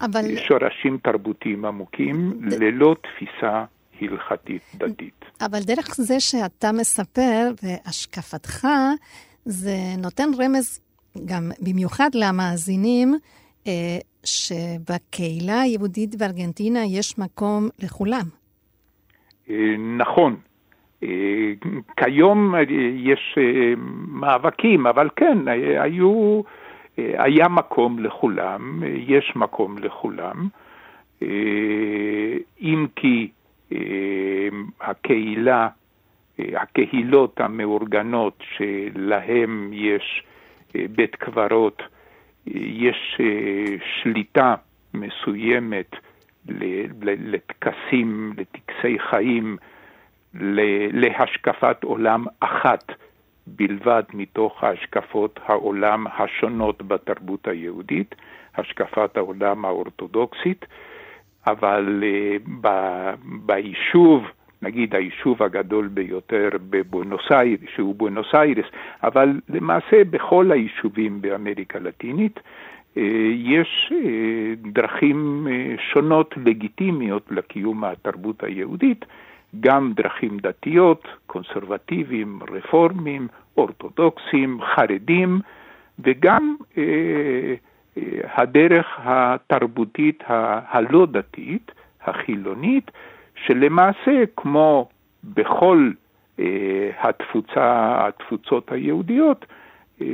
אבל שורשים תרבותיים עמוקים, ללא תפיסה הלכתית דתית. אבל דרך זה שאתה מספר והשקפתך, זה נותן רמז גם במיוחד למאזינים, אה, שבקהילה היהודית בארגנטינה יש מקום לכולם. אה, נכון. אה, כיום אה, יש מאבקים, אבל כן, היו, היה מקום לכולם, יש מקום לכולם, אם כי הקהילה, הקהילות המאורגנות שלהם יש בית קברות, יש שליטה מסוימת לטקסים, לטקסי חיים, להשקפת עולם אחת בלבד מתוך השקפות העולם השונות בתרבות היהודית, השקפת העולם האורתודוקסית, אבל ב- ביישוב, נגיד היישוב הגדול ביותר בבואנוס איירס, שהוא בואנוס איירס, אבל למעשה בכל היישובים באמריקה הלטינית, אה, יש אה, דרכים אה, שונות לגיטימיות לקיום התרבות היהודית, גם דרכים דתיות, קונסרבטיביים, רפורמים, אורתודוקסים, חרדים, וגם אה, אה, הדרך התרבותית הלא דתית, החילונית, שלמעשה, כמו בכל אה, התפוצה, התפוצות היהודיות, אה,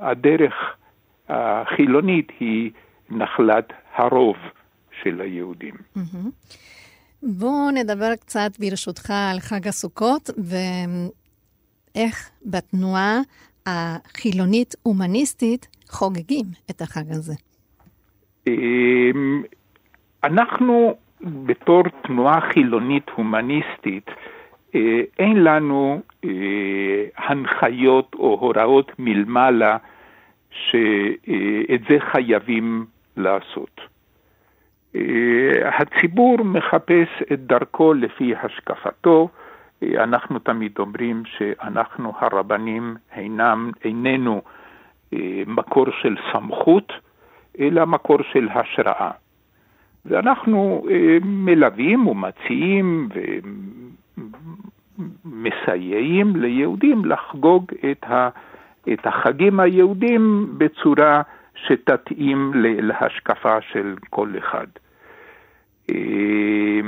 הדרך החילונית היא נחלת הרוב של היהודים. בואו נדבר קצת ברשותך על חג הסוכות ואיך בתנועה החילונית-הומניסטית חוגגים את החג הזה. אמ, אנחנו בתור תנועה חילונית הומניסטית, אה, אין לנו אה, הנחיות או הוראות מלמעלה שאת זה חייבים לעשות. הציבור מחפש את דרכו לפי השקפתו. אנחנו תמיד אומרים שאנחנו הרבנים אינם, איננו אה, מקור של סמכות, אלא מקור של השראה. ואנחנו אה, מלווים ומציעים ומסייעים ליהודים לחגוג את, ה, את החגים היהודים בצורה שתתאים להשקפה של כל אחד. אה,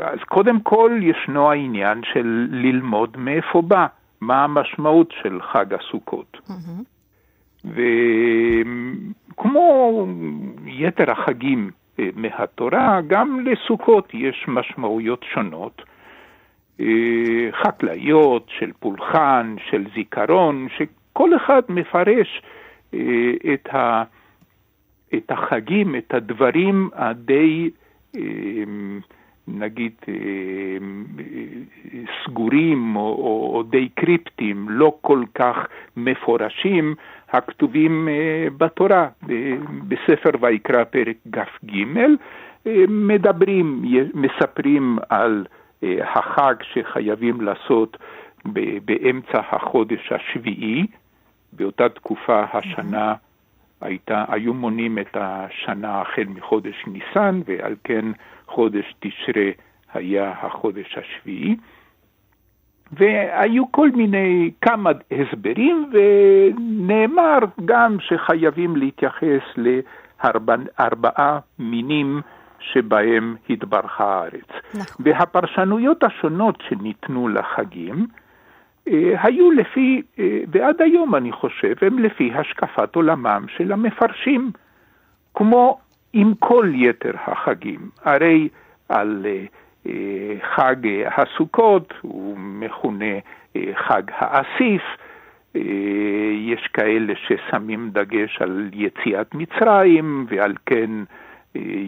אז קודם כל ישנו העניין של ללמוד מאיפה בא, מה המשמעות של חג הסוכות. מהמם. וכמו יתר החגים אה, מהתורה, גם לסוכות יש משמעויות שונות, חקלאיות, של פולחן, של זיכרון, שכל אחד מפרש אה, את, ה, את החגים, את הדברים הדי, אה, נגיד, אה, סגורים או, או, או די קריפטיים, לא כל כך מפורשים, הכתובים אה, בתורה. בספר ויקרא פרק כ"ג אה, מדברים, מספרים על אה, החג שחייבים לעשות באמצע החודש השביעי. באותה תקופה השנה הייתה, היו מונים את השנה החל מחודש ניסן, ועל כן חודש תשרה היה החודש השביעי. והיו כל מיני, כמה הסברים, ונאמר גם שחייבים להתייחס לארבעה מינים שבהם התברכה הארץ. נכון. והפרשנויות השונות שניתנו לחגים אה, היו לפי, אה, ועד היום אני חושב, הם לפי השקפת עולמם של המפרשים, כמו עם כל יתר החגים. הרי על אה, חג הסוכות, הוא מכונה חג האסיף, יש כאלה ששמים דגש על יציאת מצרים ועל כן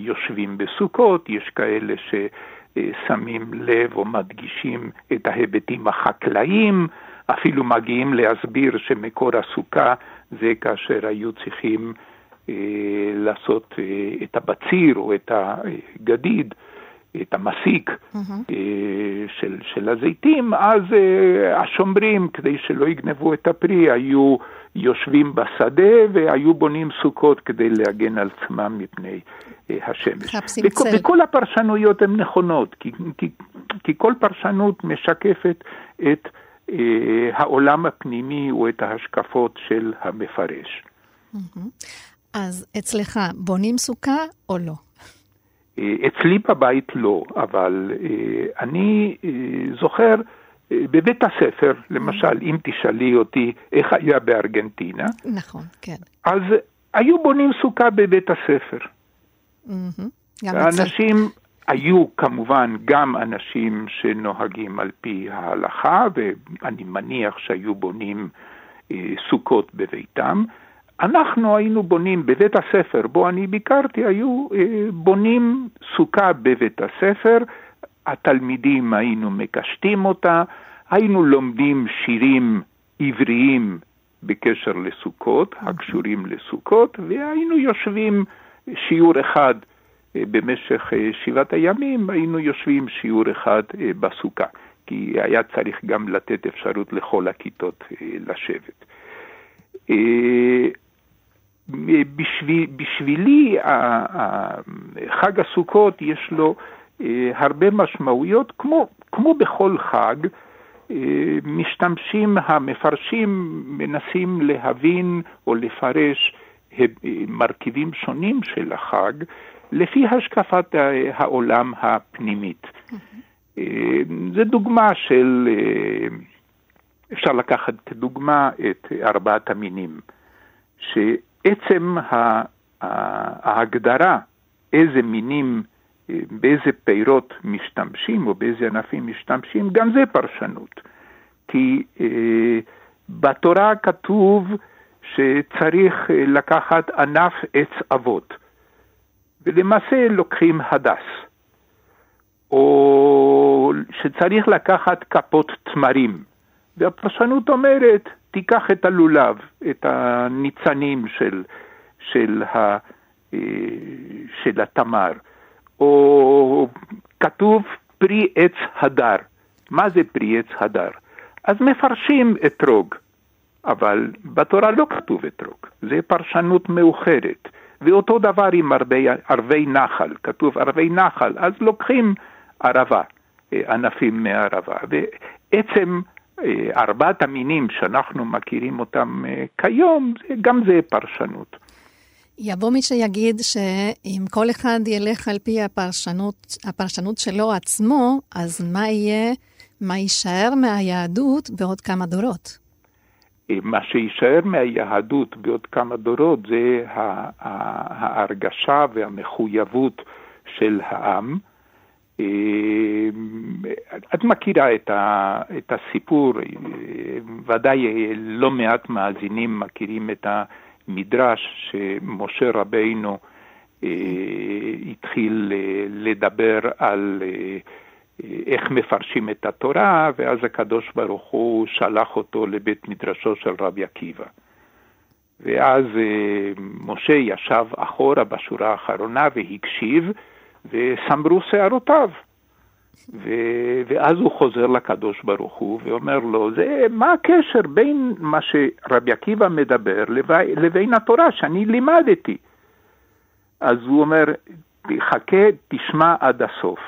יושבים בסוכות, יש כאלה ששמים לב או מדגישים את ההיבטים החקלאיים, אפילו מגיעים להסביר שמקור הסוכה זה כאשר היו צריכים אה, לעשות אה, את הבציר או את הגדיד, את המסיק אה, של, של הזיתים, אז אה, השומרים, כדי שלא יגנבו את הפרי, היו יושבים בשדה והיו בונים סוכות כדי להגן על עצמם מפני אה, השמש. וכל, צל. וכל הפרשנויות הן נכונות, כי, כי, כי כל פרשנות משקפת את אה, העולם הפנימי או את ההשקפות של המפרש. אז אצלך, בונים סוכה או לא? אה, אצלי בבית לא, אבל אה, אני אה, זוכר אה, בבית הספר, למשל, אם תשאלי אותי איך היה בארגנטינה, נכון, כן. אז היו בונים סוכה בבית הספר. אצל... האנשים היו כמובן גם אנשים שנוהגים על פי ההלכה, ואני מניח שהיו בונים אה, סוכות בביתם. אנחנו היינו בונים בבית הספר בו אני ביקרתי, היו אה, בונים סוכה בבית הספר, התלמידים היינו מקשטים אותה, היינו לומדים שירים עבריים בקשר לסוכות, הקשורים לסוכות, והיינו יושבים שיעור אחד אה, במשך אה, שבעת הימים, היינו יושבים שיעור אחד אה, בסוכה, כי היה צריך גם לתת אפשרות לכל הכיתות לשבת. בשביל, בשבילי חג הסוכות יש לו הרבה משמעויות, כמו, כמו בכל חג, אה, משתמשים המפרשים, מנסים להבין או לפרש אה, מרכיבים שונים של החג לפי השקפת העולם הפנימית. אה, זו דוגמה של, אה, אפשר לקחת כדוגמה את ארבעת המינים. שעצם ההגדרה איזה מינים, אה, באיזה פירות משתמשים או באיזה ענפים משתמשים, גם זה פרשנות. כי אה, בתורה כתוב שצריך אה, לקחת ענף עץ אבות, ולמעשה לוקחים הדס. או שצריך לקחת כפות תמרים. והפרשנות אומרת, תיקח את הלולב, את הניצנים של, של, ה, אה, של התמר, או כתוב פרי עץ הדר. מה זה פרי עץ הדר? אז מפרשים אתרוג, אבל בתורה לא כתוב אתרוג, זה פרשנות מאוחרת. ואותו דבר עם ערבי, ערבי נחל, כתוב ערבי נחל, אז לוקחים ערבה, אה, ענפים מערבה. ועצם אה, ארבעת המינים שאנחנו מכירים אותם אה, כיום, גם זה פרשנות. יבוא מי שיגיד שאם כל אחד ילך על פי הפרשנות, הפרשנות שלו עצמו, אז מה יהיה, מה יישאר מהיהדות בעוד כמה דורות? אה, מה שיישאר מהיהדות בעוד כמה דורות זה ה- ה- ההרגשה והמחויבות של העם. אה, את מכירה את, ה, הסיפור, אה, ודאי לא מעט מאזינים מכירים את המדרש שמשה רבינו אה, התחיל אה, לדבר על אה, אה, איך מפרשים את התורה, ואז הקדוש ברוך הוא שלח אותו לבית מדרשו של רבי עקיבא. ואז אה, משה ישב אחורה בשורה האחרונה והקשיב, וסמרו שערותיו. ו- ואז הוא חוזר לקדוש ברוך הוא ואומר לו, זה, מה הקשר בין מה שרבי עקיבא מדבר לבי- לבין התורה שאני לימדתי? אז הוא אומר, חכה, תשמע עד הסוף.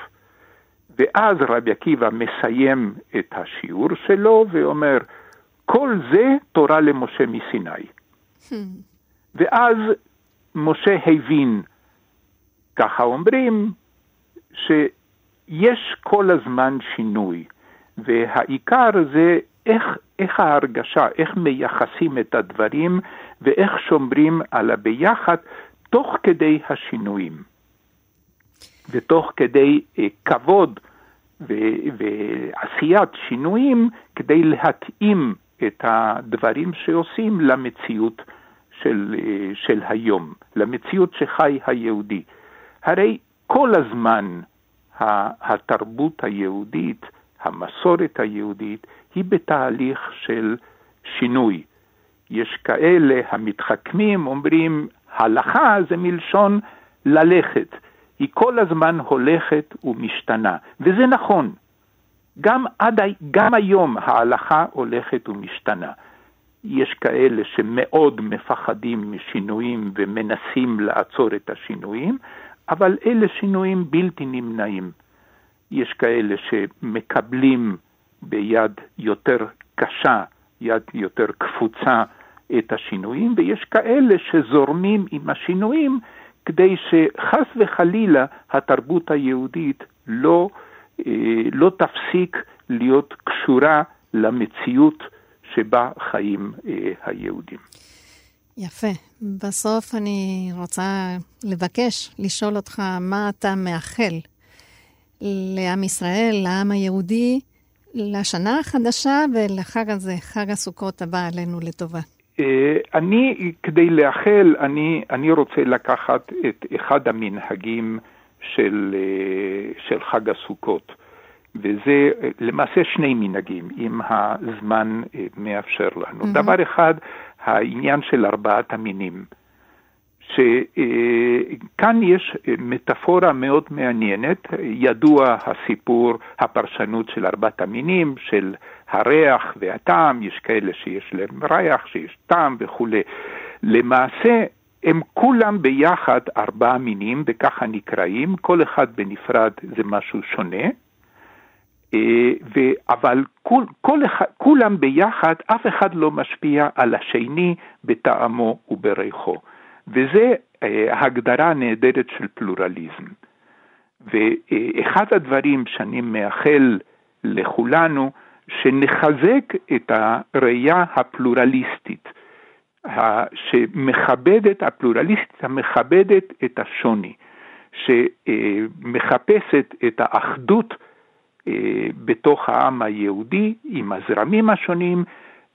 ואז רבי עקיבא מסיים את השיעור שלו ואומר, כל זה תורה למשה מסיני. ואז משה הבין, ככה אומרים, שיש כל הזמן שינוי, והעיקר זה איך, איך ההרגשה, איך מייחסים את הדברים ואיך שומרים על הביחד תוך כדי השינויים. ותוך כדי אה, כבוד ו- ועשיית שינויים כדי להתאים את הדברים שעושים למציאות של, אה, של היום, למציאות שחי היהודי. הרי כל הזמן התרבות היהודית, המסורת היהודית, היא בתהליך של שינוי. יש כאלה המתחכמים, אומרים, הלכה זה מלשון ללכת. היא כל הזמן הולכת ומשתנה, וזה נכון. גם, עד, גם היום ההלכה הולכת ומשתנה. יש כאלה שמאוד מפחדים משינויים ומנסים לעצור את השינויים, אבל אלה שינויים בלתי נמנעים. יש כאלה שמקבלים ביד יותר קשה, יד יותר קפוצה את השינויים, ויש כאלה שזורמים עם השינויים כדי שחס וחלילה התרבות היהודית לא, אה, לא תפסיק להיות קשורה למציאות שבה חיים אה, היהודים. יפה. בסוף אני רוצה לבקש, לשאול אותך מה אתה מאחל לעם ישראל, לעם היהודי, לשנה החדשה ולחג הזה, חג הסוכות הבא עלינו לטובה. אה, אני, כדי לאחל, אני, אני רוצה לקחת את אחד המנהגים של, אה, של חג הסוכות, וזה למעשה שני מנהגים, אם הזמן אה, מאפשר לנו. Mm-hmm. דבר אחד, העניין של ארבעת המינים. שכאן יש מטאפורה מאוד מעניינת, ידוע הסיפור, הפרשנות של ארבעת המינים, של הריח והטעם, יש כאלה שיש להם ריח, שיש טעם וכולי. למעשה, הם כולם ביחד ארבעה מינים, וככה נקראים, כל אחד בנפרד זה משהו שונה, ו, אבל כל אחד, כולם ביחד, אף אחד לא משפיע על השני בטעמו ובריחו. וזה אה, הגדרה נהדרת של פלורליזם. ואחד הדברים שאני מאחל לכולנו, שנחזק את הראייה הפלורליסטית, שמכבדת, הפלורליסטית המכבדת את השוני, שמחפשת את האחדות אה, בתוך העם היהודי עם הזרמים השונים,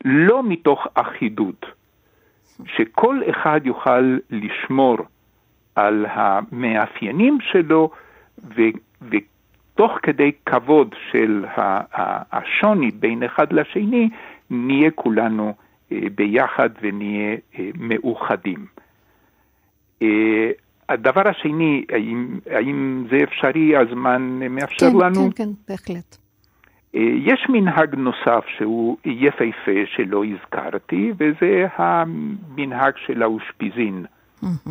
לא מתוך אחידות. שכל אחד יוכל לשמור על המאפיינים שלו, ו, ותוך כדי כבוד של השוני בין אחד לשני, נהיה כולנו אה, ביחד ונהיה אה, מאוחדים. אה, הדבר השני, האם, האם זה אפשרי, הזמן מאפשר כן, לנו? כן, כן, בהחלט. יש מנהג נוסף שהוא יפהפה שלא הזכרתי, וזה המנהג של האושפיזין, mm-hmm.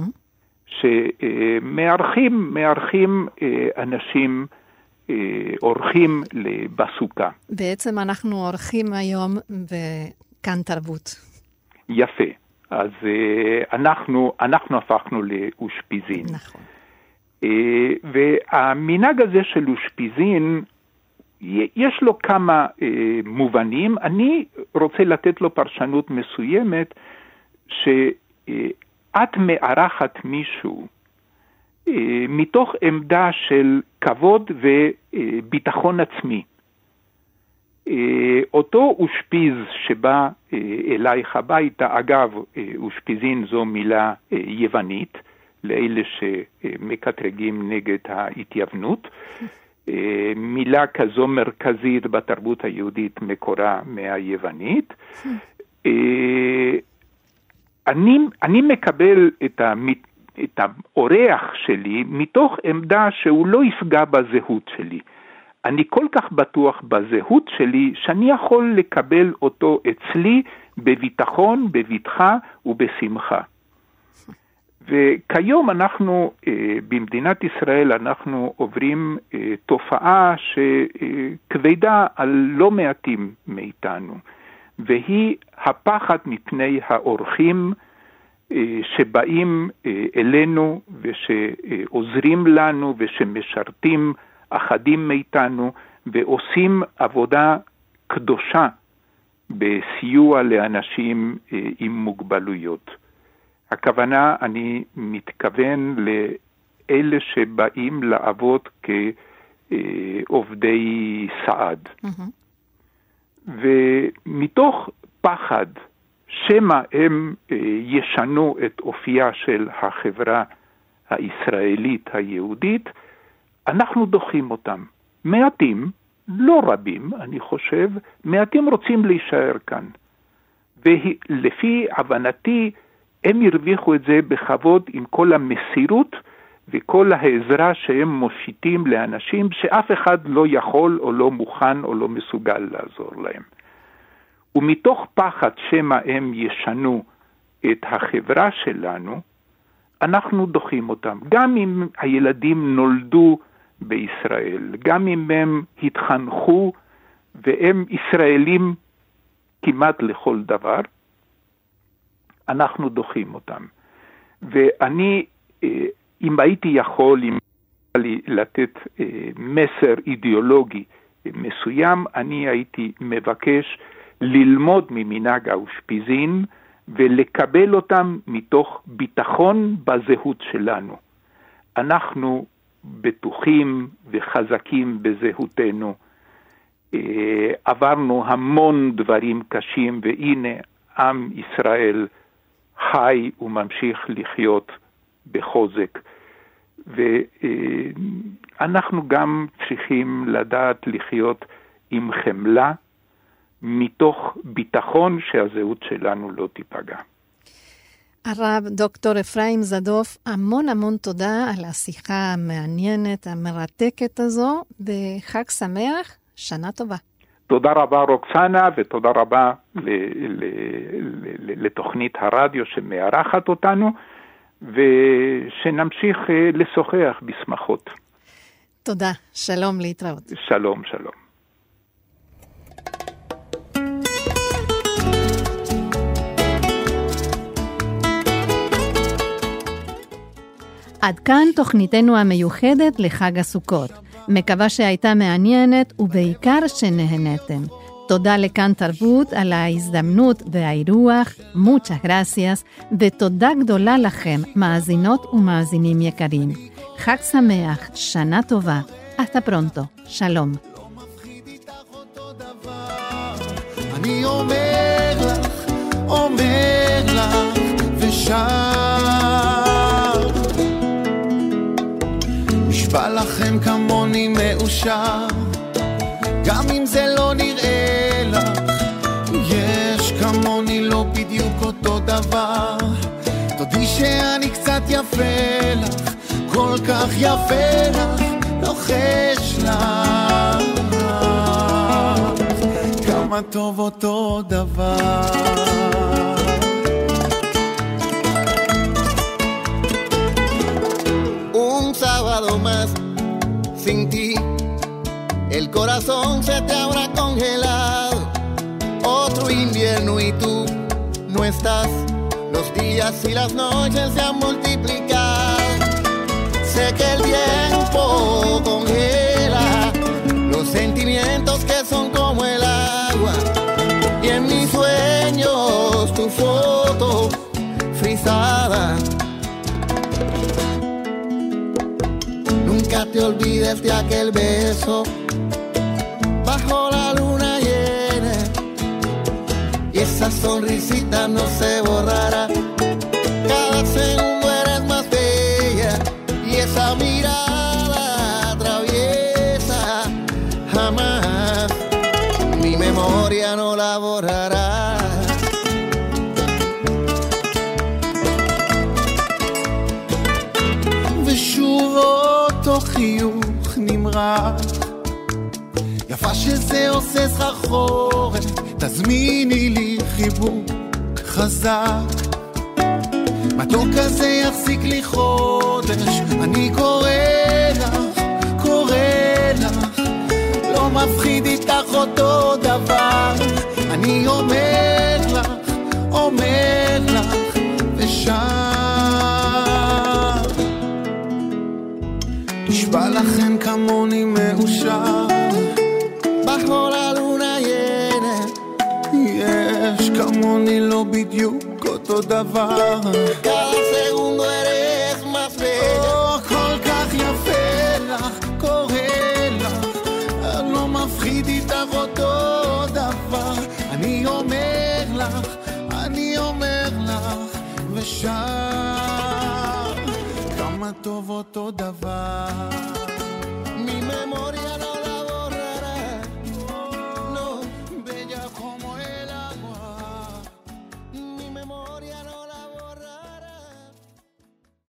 שמארחים מארחים אה, אנשים, אה, אורחים בסוכה. בעצם אנחנו אורחים היום בכאן תרבות. יפה. אז אה, אנחנו, אנחנו הפכנו לאושפיזין. נכון. והמנהג הזה של אושפיזין יש לו כמה אה, מובנים, אני רוצה לתת לו פרשנות מסוימת, שאת מארחת מישהו אה, מתוך עמדה של כבוד וביטחון עצמי. אה, אותו אושפיז שבא אה, אלייך הביתה, אגב, אה, אושפיזין זו מילה יוונית, לאלה שמקטרגים נגד ההתייוונות. מילה כזו מרכזית בתרבות היהודית מקורה מהיוונית. אני, אני מקבל את, המת, את האורח שלי מתוך עמדה שהוא לא יפגע בזהות שלי. אני כל כך בטוח בזהות שלי, שאני יכול לקבל אותו אצלי בביטחון, בבטחה ובשמחה. *laughs* וכיום אנחנו, אה, במדינת ישראל, אנחנו עוברים אה, תופעה שכבדה על לא מעטים מאיתנו, והיא הפחד מפני האורחים אה, שבאים אלינו ושעוזרים לנו ושמשרתים אחדים מאיתנו ועושים עבודה קדושה בסיוע לאנשים אה, עם מוגבלויות. הכוונה, אני מתכוון לאלה שבאים לעבוד כעובדי סעד. ומתוך פחד שמא הם אה, ישנו את אופייה של החברה הישראלית היהודית, אנחנו דוחים אותם. מעטים, לא רבים, אני חושב, מעטים רוצים להישאר כאן. ולפי הבנתי, הם הרוויחו את זה בכבוד עם כל המסירות וכל העזרה שהם מושיטים לאנשים שאף אחד לא יכול או לא מוכן או לא מסוגל לעזור להם. ומתוך פחד שמא הם ישנו את החברה שלנו, אנחנו דוחים אותם. גם אם הילדים נולדו בישראל, גם אם הם התחנכו והם ישראלים כמעט לכל דבר, אנחנו דוחים אותם. ואני, אה, אם הייתי יכול אם לי לתת אה, מסר אידיאולוגי מסוים, אני הייתי מבקש ללמוד ממנהג האושפיזין ולקבל אותם מתוך ביטחון בזהות שלנו. אנחנו בטוחים וחזקים בזהותנו. אה, עברנו המון דברים קשים, והנה עם ישראל חי וממשיך לחיות בחוזק. ואנחנו גם צריכים לדעת לחיות עם חמלה, מתוך ביטחון שהזהות שלנו לא תיפגע. הרב דוקטור אפרים זדוף, המון המון תודה על השיחה המעניינת, המרתקת הזו, וחג שמח, שנה טובה. תודה רבה רוקסנה, ותודה רבה לתוכנית הרדיו שמארחת אותנו, ושנמשיך אה, לשוחח בשמחות. תודה, שלום להתראות. שלום, שלום. עד כאן תוכניתנו המיוחדת לחג הסוכות. מקווה שהייתה מעניינת ובעיקר שנהנתם. תודה לכאן תרבות על ההזדמנות והאירוח, מוצ'ה גרסיאס, ותודה גדולה לכם, מאזינות ומאזינים יקרים. חג שמח, שנה טובה, עתה פרונטו, שלום. אני אומר לך, אומר לך, ושר. נשבע לכם כמוני מאושר, גם אם זה לא נראה לך, יש כמוני לא בדיוק אותו דבר. תודי שאני קצת יפה לך, כל כך יפה לך, לוחש לך. כמה טוב אותו דבר. Sin ti, el corazón se te habrá congelado. Otro invierno y tú no estás, los días y las noches se han multiplicado. Sé que el tiempo congela los sentimientos que son Nunca te olvides de aquel beso bajo la luna llena. Y esa sonrisita no se borrará. Cada segundo eres más bella. Y esa mirada נמרח. יפה שזה עושה סחרחורת, תזמיני לי חיבוק חזק. מתוק כזה יחזיק לי חודש, אני קורא לך, קורא לך, לא מפחיד איתך אותו דבר. אני אומר לך, אומר לך, ושר. לכם כמוני מאושר. la luna llena. יש כמוני לא בדיוק אותו דבר. Cada matou, vou toda